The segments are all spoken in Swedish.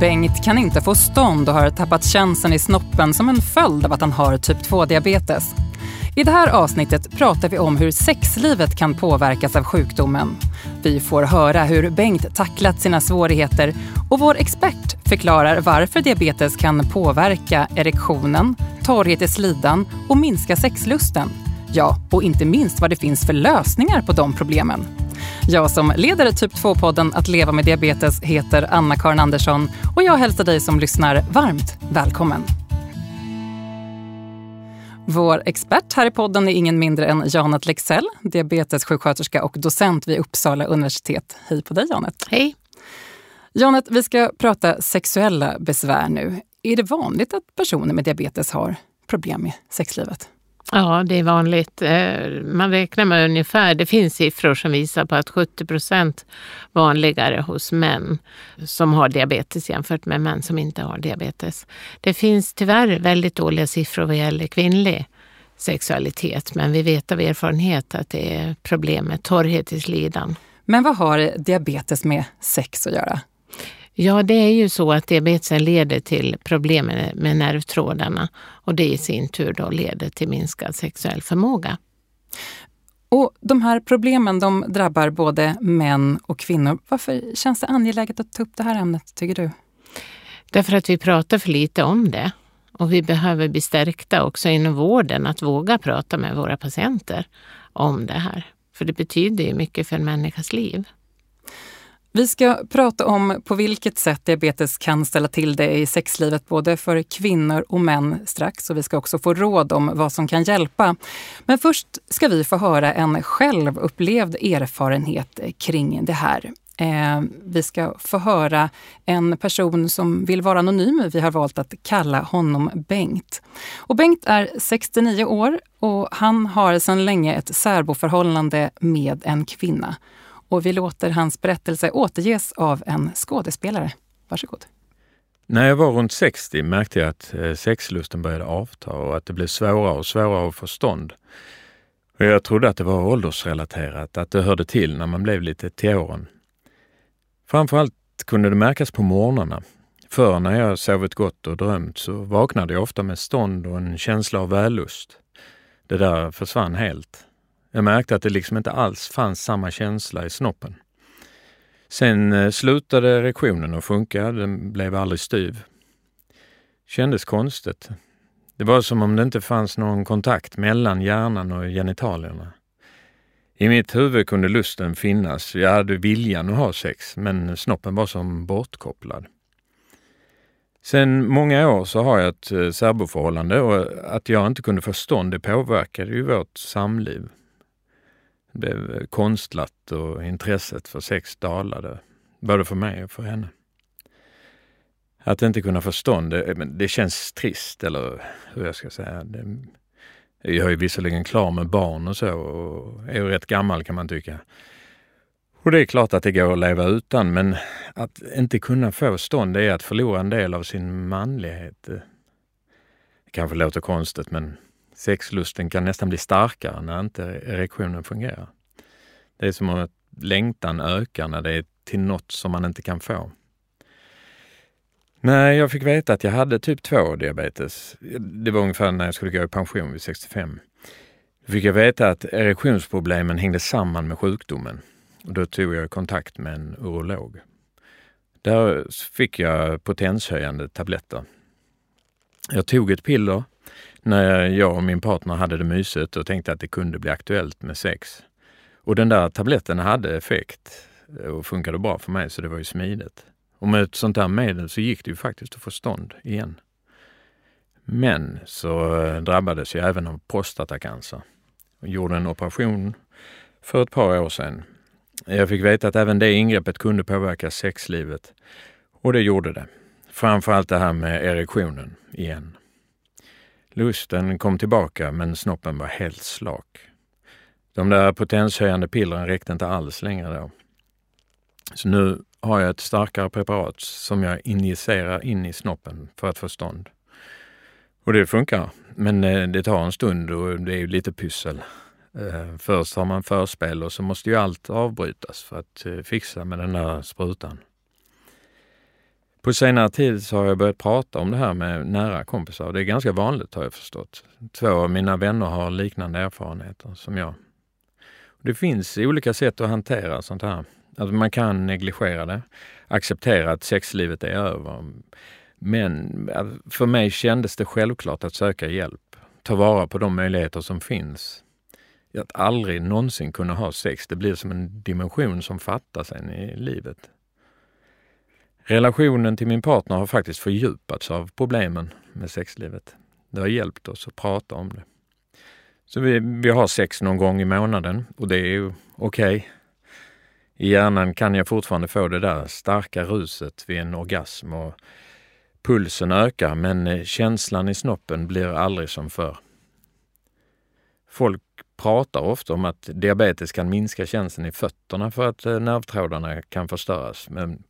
Bengt kan inte få stånd och har tappat känseln i snoppen som en följd av att han har typ 2-diabetes. I det här avsnittet pratar vi om hur sexlivet kan påverkas av sjukdomen. Vi får höra hur Bengt tacklat sina svårigheter och vår expert förklarar varför diabetes kan påverka erektionen, torrhet i slidan och minska sexlusten. Ja, och inte minst vad det finns för lösningar på de problemen. Jag som leder typ 2-podden Att leva med diabetes heter Anna-Karin Andersson och jag hälsar dig som lyssnar varmt välkommen. Vår expert här i podden är ingen mindre än Janet Lexell, diabetessjuksköterska och docent vid Uppsala universitet. Hej på dig Janet! Hej! Janet, vi ska prata sexuella besvär nu. Är det vanligt att personer med diabetes har problem med sexlivet? Ja, det är vanligt. Eh, man räknar med ungefär, det finns siffror som visar på att 70 procent vanligare hos män som har diabetes jämfört med män som inte har diabetes. Det finns tyvärr väldigt dåliga siffror vad gäller kvinnlig sexualitet, men vi vet av erfarenhet att det är problem med torrhet i slidan. Men vad har diabetes med sex att göra? Ja, det är ju så att diabetesen leder till problem med nervtrådarna och det i sin tur då leder till minskad sexuell förmåga. Och De här problemen de drabbar både män och kvinnor. Varför känns det angeläget att ta upp det här ämnet, tycker du? Därför att vi pratar för lite om det. Och vi behöver bli stärkta också inom vården att våga prata med våra patienter om det här. För det betyder ju mycket för en människas liv. Vi ska prata om på vilket sätt diabetes kan ställa till det i sexlivet både för kvinnor och män strax. Och vi ska också få råd om vad som kan hjälpa. Men först ska vi få höra en självupplevd erfarenhet kring det här. Eh, vi ska få höra en person som vill vara anonym. Vi har valt att kalla honom Bengt. Och Bengt är 69 år och han har sedan länge ett särboförhållande med en kvinna och vi låter hans berättelse återges av en skådespelare. Varsågod. När jag var runt 60 märkte jag att eh, sexlusten började avta och att det blev svårare och svårare att få stånd. Och jag trodde att det var åldersrelaterat, att det hörde till när man blev lite till åren. Framförallt kunde det märkas på morgnarna. Förr när jag sovit gott och drömt så vaknade jag ofta med stånd och en känsla av vällust. Det där försvann helt. Jag märkte att det liksom inte alls fanns samma känsla i snoppen. Sen eh, slutade erektionen att funka, den blev aldrig styv. Kändes konstigt. Det var som om det inte fanns någon kontakt mellan hjärnan och genitalierna. I mitt huvud kunde lusten finnas, jag hade viljan att ha sex, men snoppen var som bortkopplad. Sen många år så har jag ett eh, särboförhållande och att jag inte kunde få stånd det påverkade ju vårt samliv. Det blev konstlat och intresset för sex dalade, både för mig och för henne. Att inte kunna förstå det, det känns trist, eller hur jag ska säga. Det, jag är ju visserligen klar med barn och så och är ju rätt gammal kan man tycka. Och det är klart att det går att leva utan, men att inte kunna få stånd det är att förlora en del av sin manlighet. Det kanske låter konstigt, men Sexlusten kan nästan bli starkare när inte erektionen fungerar. Det är som att längtan ökar när det är till något som man inte kan få. När jag fick veta att jag hade typ 2 diabetes, det var ungefär när jag skulle gå i pension vid 65, då fick jag veta att erektionsproblemen hängde samman med sjukdomen. Och då tog jag kontakt med en urolog. Där fick jag potenshöjande tabletter. Jag tog ett piller när jag och min partner hade det mysigt och tänkte att det kunde bli aktuellt med sex. Och den där tabletten hade effekt och funkade bra för mig så det var ju smidigt. Och med ett sånt där medel så gick det ju faktiskt att få stånd igen. Men så eh, drabbades jag även av prostatacancer och gjorde en operation för ett par år sedan. Jag fick veta att även det ingreppet kunde påverka sexlivet och det gjorde det. Framförallt det här med erektionen igen. Lusten kom tillbaka men snoppen var helt slak. De där potenshöjande pillren räckte inte alls längre då. Så nu har jag ett starkare preparat som jag injicerar in i snoppen för att få stånd. Och det funkar, men eh, det tar en stund och det är ju lite pyssel. Eh, först har man förspel och så måste ju allt avbrytas för att eh, fixa med den där sprutan. På senare tid så har jag börjat prata om det här med nära kompisar. Det är ganska vanligt har jag förstått. Två av mina vänner har liknande erfarenheter som jag. Det finns olika sätt att hantera sånt här. Alltså man kan negligera det, acceptera att sexlivet är över. Men alltså, för mig kändes det självklart att söka hjälp, ta vara på de möjligheter som finns. Att aldrig någonsin kunna ha sex, det blir som en dimension som fattas en i livet. Relationen till min partner har faktiskt fördjupats av problemen med sexlivet. Det har hjälpt oss att prata om det. Så vi, vi har sex någon gång i månaden och det är ju okej. Okay. I hjärnan kan jag fortfarande få det där starka ruset vid en orgasm och pulsen ökar men eh, känslan i snoppen blir aldrig som förr. Folk pratar ofta om att diabetes kan minska känslan i fötterna för att eh, nervtrådarna kan förstöras. Men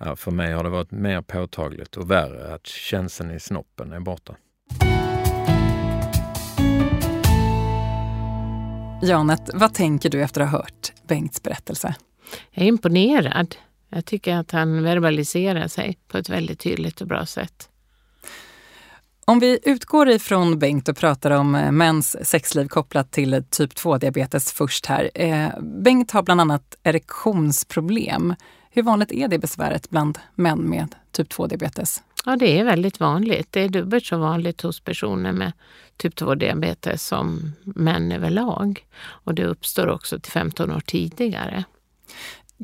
ja, för mig har det varit mer påtagligt och värre att känslan i snoppen är borta. Janet, vad tänker du efter att ha hört Bengts berättelse? Jag är imponerad. Jag tycker att han verbaliserar sig på ett väldigt tydligt och bra sätt. Om vi utgår ifrån Bengt och pratar om eh, mäns sexliv kopplat till typ 2-diabetes först här. Eh, Bengt har bland annat erektionsproblem. Hur vanligt är det besväret bland män med typ 2-diabetes? Ja, det är väldigt vanligt. Det är dubbelt så vanligt hos personer med typ 2-diabetes som män överlag. Och det uppstår också till 15 år tidigare.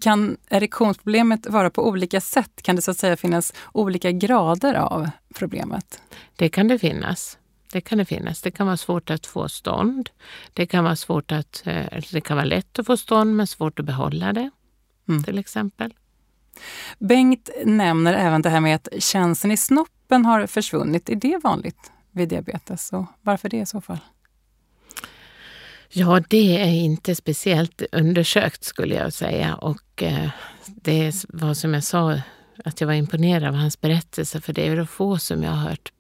Kan erektionsproblemet vara på olika sätt? Kan det så att säga finnas olika grader av problemet? Det kan det finnas. Det kan det finnas. Det kan vara svårt att få stånd. Det kan vara svårt att, eh, det kan vara lätt att få stånd men svårt att behålla det. Mm. Till exempel. Bengt nämner även det här med att känslan i snoppen har försvunnit. Är det vanligt vid diabetes och varför det i så fall? Ja, det är inte speciellt undersökt skulle jag säga och eh, det var som jag sa att jag var imponerad av hans berättelse för det är det få som jag har hört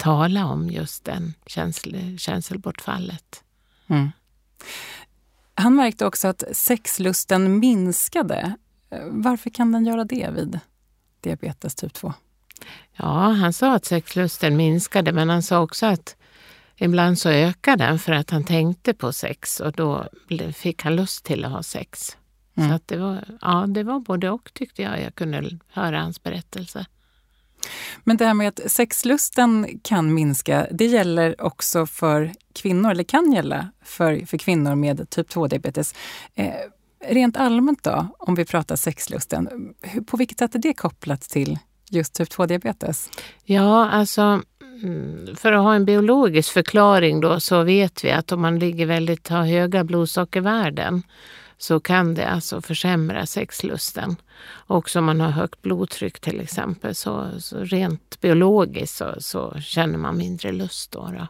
tala om just den känsel, känselbortfallet. Mm. Han märkte också att sexlusten minskade. Varför kan den göra det vid diabetes typ 2? Ja, han sa att sexlusten minskade men han sa också att Ibland så ökade den för att han tänkte på sex och då fick han lust till att ha sex. Mm. Så att det, var, ja, det var både och tyckte jag. Jag kunde höra hans berättelse. Men det här med att sexlusten kan minska, det gäller också för kvinnor, eller kan gälla för, för kvinnor med typ 2-diabetes. Eh, rent allmänt då, om vi pratar sexlusten, hur, på vilket sätt är det kopplat till just typ 2-diabetes? Ja, alltså mm, för att ha en biologisk förklaring då så vet vi att om man ligger väldigt, har höga blodsockervärden så kan det alltså försämra sexlusten. Också om man har högt blodtryck till exempel så, så rent biologiskt så, så, känner man mindre lust. Då, då.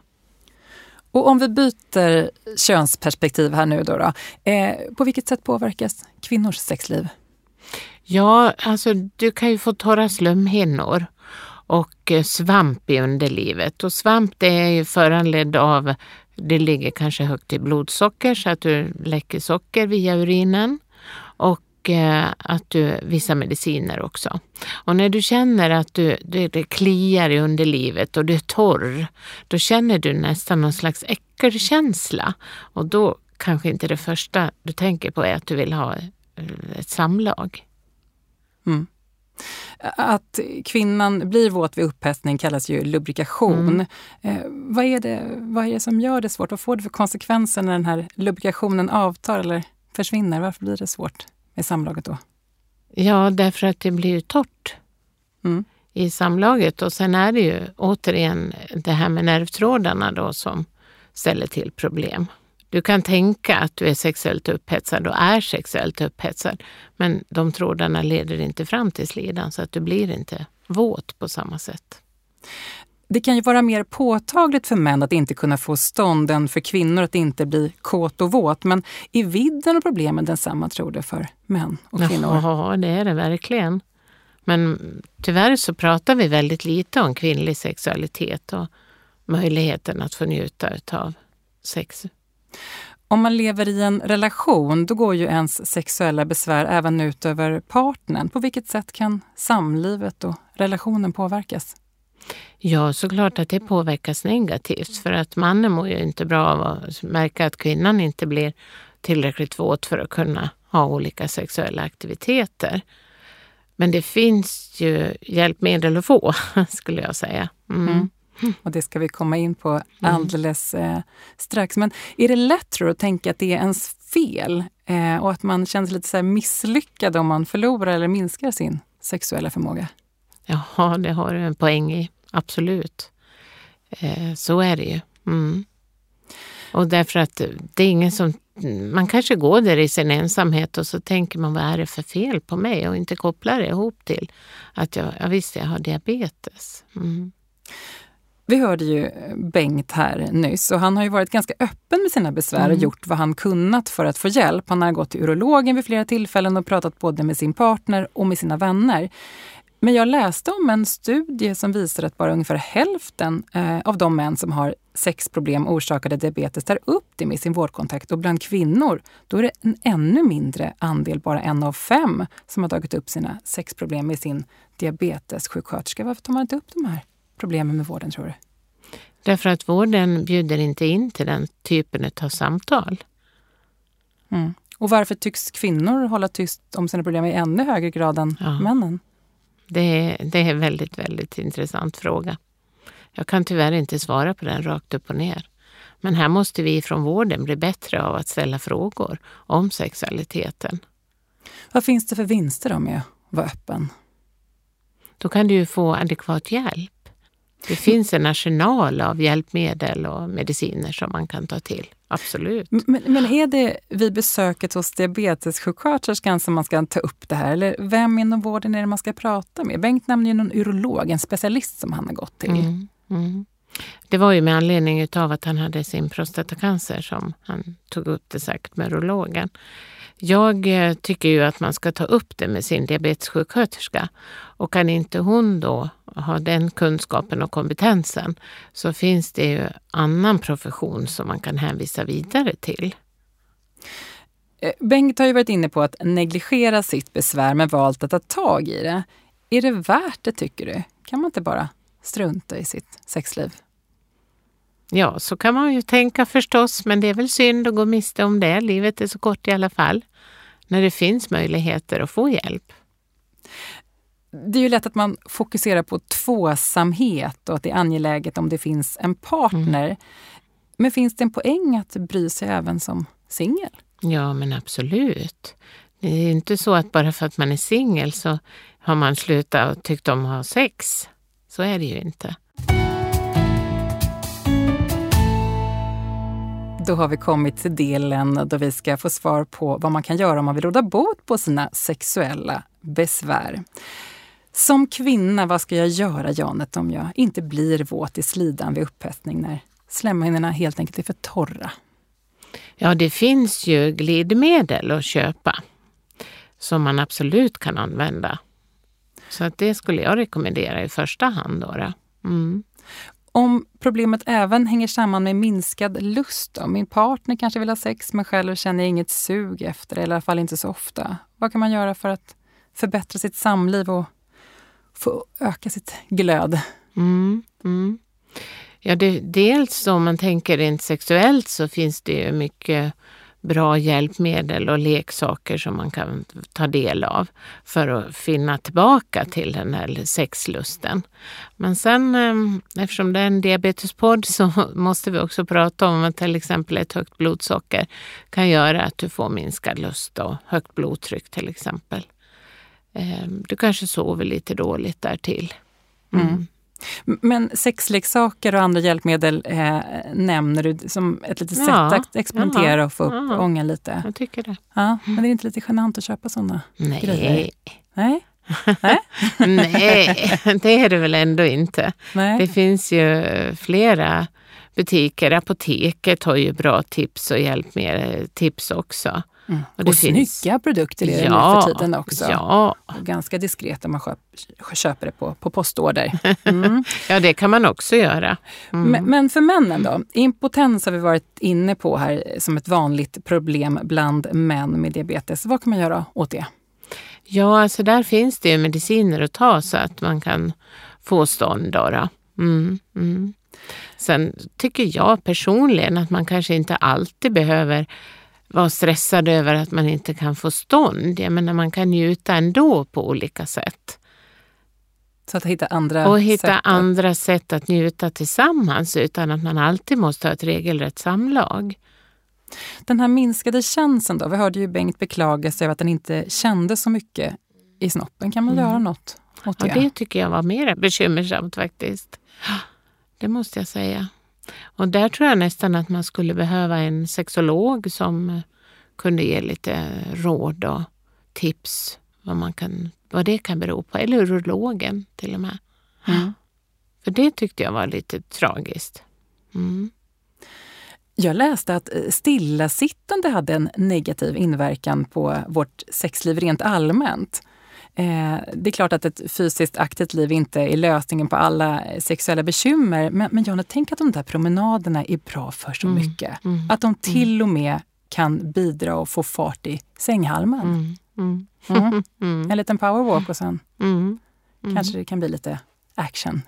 Och om vi byter könsperspektiv här nu då, då eh, på vilket sätt påverkas kvinnors sexliv? Ja, alltså du kan ju få torra slemhinnor och eh, svamp i underlivet. Och svamp det är ju föranledd av, det ligger kanske högt i blodsocker så att du läcker socker via urinen. Och eh, att du, vissa mediciner också. Och när du känner att du, det, det kliar i underlivet och du är torr, då känner du nästan någon slags äckelkänsla. Och då kanske inte det första du tänker på är att du vill ha eh, ett samlag. Mm. Att kvinnan blir våt vid upphetsning kallas ju lubrikation. Mm. Eh, vad, är det, vad är det som gör det svårt? Vad får det för konsekvenser när den här lubrikationen avtar eller försvinner? Varför blir det svårt med samlaget då? Ja, därför att det blir torrt mm. i samlaget. Och sen är det ju återigen det här med nervtrådarna då som ställer till problem. Du kan tänka att du är sexuellt upphetsad och är sexuellt upphetsad, men de trådarna leder inte fram till slidan så att du blir inte våt på samma sätt. Det kan ju vara mer påtagligt för män att inte kunna få stånd än för kvinnor att inte bli kåt och våt. Men är vidden och problemen densamma tror du för män och kvinnor? Ja, det är det verkligen. Men tyvärr så pratar vi väldigt lite om kvinnlig sexualitet och möjligheten att få njuta av sex Om man lever i en relation, då går ju ens sexuella besvär även ut över partnern. På vilket sätt kan samlivet och relationen påverkas? Ja, såklart att det påverkas negativt för att mannen mår ju inte bra av att märka att kvinnan inte blir tillräckligt våt för att kunna ha olika sexuella aktiviteter. Men det finns ju hjälpmedel att få, skulle jag säga. Mm. Mm. Och det ska vi komma in på mm. alldeles eh, strax. Men är det lätt tror du, att tänka att det är ens fel eh, och att man känner sig lite så misslyckad om man förlorar eller minskar sin sexuella förmåga? Ja, det har du en poäng i. Absolut. Eh, så är det ju. Mm. Och därför att det är ingen som... Man kanske går där i sin ensamhet och så tänker man vad är det för fel på mig och inte kopplar det ihop till att jag, ja, visst, jag har diabetes. Mm. Vi hörde ju Bengt här nyss och han har ju varit ganska öppen med sina besvär mm. och gjort vad han kunnat för att få hjälp. Han har gått till urologen vid flera tillfällen och pratat både med sin partner och med sina vänner. Men jag läste om en studie som visar att bara ungefär hälften eh, av de män som har sexproblem orsakade diabetes tar upp det med sin vårdkontakt. Och bland kvinnor då är det en ännu mindre andel, bara en av fem, som har tagit upp sina sexproblem med sin diabetessjuksköterska. Varför tar man inte upp de här problemen med vården tror du? Därför att vården bjuder inte in till den typen av samtal. Mm. Och varför tycks kvinnor hålla tyst om sina problem i ännu högre grad än ja. männen? Det är, det är en väldigt, väldigt intressant fråga. Jag kan tyvärr inte svara på den rakt upp och ner. Men här måste vi från vården bli bättre av att ställa frågor om sexualiteten. Vad finns det för vinster då med att vara öppen? Då kan du ju få adekvat hjälp. Det finns en arsenal av hjälpmedel och mediciner som man kan ta till. Absolut. Men, men är det vid besöket hos diabetessjuksköterskan som man ska ta upp det här? Eller vem inom vården är det man ska prata med? Bengt nämner ju någon urolog, en specialist som han har gått till. Mm, mm. Det var ju med anledning av att han hade sin prostatacancer som han tog upp det säkert med urologen. Jag eh, tycker ju att man ska ta upp det med sin diabetessjuksköterska. Och kan inte hon då ha den kunskapen och kompetensen så finns det ju annan profession som man kan hänvisa vidare till. Eh, Bengt har ju varit inne på att negligera sitt besvär men valt att ta tag i det. Är det värt det tycker du? Kan man inte bara strunta i sitt sexliv? Ja, så kan man ju tänka förstås, men det är väl synd att gå miste om det. Livet är så kort i alla fall när det finns möjligheter att få hjälp. Det är ju lätt att man fokuserar på tvåsamhet och att det är angeläget om det finns en partner. Mm. Men finns det en poäng att bry sig även som singel? Ja, men absolut. Det är inte så att bara för att man är singel så har man slutat och tyckt om att ha sex. Så är det ju inte. Då har vi kommit till delen då vi ska få svar på vad man kan göra om man vill råda bot på sina sexuella besvär. Som kvinna, vad ska jag göra Janet om jag inte blir våt i slidan vid upphetsning när slemhinnorna helt enkelt är för torra? Ja, det finns ju glidmedel att köpa som man absolut kan använda. Så att det skulle jag rekommendera i första hand. Då, mm. Om problemet även hänger samman med minskad lust, då? min partner kanske vill ha sex men själv känner inget sug efter det, eller i alla fall inte så ofta. Vad kan man göra för att förbättra sitt samliv och få öka sitt glöd? Mm, mm. Ja, det, dels om man tänker rent sexuellt så finns det ju mycket bra hjälpmedel och leksaker som man kan ta del av för att finna tillbaka till den här sexlusten. Men sen eh, eftersom det är en diabetespodd så måste vi också prata om att till exempel ett högt blodsocker kan göra att du får minskad lust och högt blodtryck till exempel. Eh, du kanske sover lite dåligt där till. Mm. Men sexleksaker och andra hjälpmedel eh, nämner du som ett litet ja, sätt att experimentera ja, och få upp ja, ångan lite. Jag tycker det. Ja, men det är inte lite genant att köpa sådana Nej. grejer? Nej. Nej? Nej, det är det väl ändå inte. Nej. Det finns ju flera butiker. Apoteket har ju bra tips och hjälpmedel, tips också. Mm. Och, och snygga produkter är det ja, nu för tiden också. Ja. Och ganska diskret om man köper det på, på postorder. Mm. ja, det kan man också göra. Mm. Men, men, för männen då? Impotens har vi varit inne på här som ett vanligt problem bland män med diabetes. Vad kan man göra åt det? Ja, alltså där finns det ju mediciner att ta så att man kan få stånd. Då, mm, mm. Sen tycker jag personligen att man kanske inte alltid behöver vara stressad över att man inte kan få stånd. Jag menar, man kan njuta ändå på olika sätt. Så att hitta andra och hitta sätt andra sätt att njuta tillsammans utan att man alltid måste ha ett regelrätt samlag. Den här minskade känslan då? Vi hörde ju Bengt beklaga sig över att han inte kände så mycket i snoppen. Kan man mm. göra något åt det? Ja, det tycker jag var mer bekymmersamt faktiskt. Det måste jag säga. Och där tror jag nästan att man skulle behöva en sexolog som kunde ge lite råd och tips vad, man kan, vad det kan bero på. Eller urologen till och med. Mm. För det tyckte jag var lite tragiskt. Mm. Jag läste att stillasittande hade en negativ inverkan på vårt sexliv rent allmänt. Eh, det är klart att ett fysiskt aktivt liv inte är lösningen på alla sexuella bekymmer. Men, men Jonna, tänk att de där promenaderna är bra för så mm. mycket. Mm. Att de mm. till och med kan bidra och få fart i sänghalmen. Mm. Mm. mm. En liten powerwalk och sen kanske det kan bli lite action.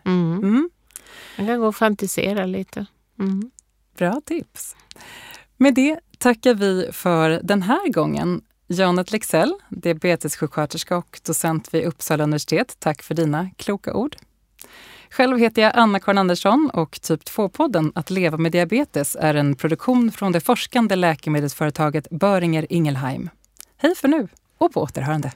Man kan gå och fantisera lite. Bra tips. Med det tackar vi för den här gången. Janet Lexell, diabetessjuksköterska och docent vid Uppsala universitet. Tack för dina kloka ord. Själv heter jag Anna-Karin Andersson och Typ 2-podden Att leva med diabetes är en produktion från det forskande läkemedelsföretaget Böringer Ingelheim. Hej för nu och på återhörande.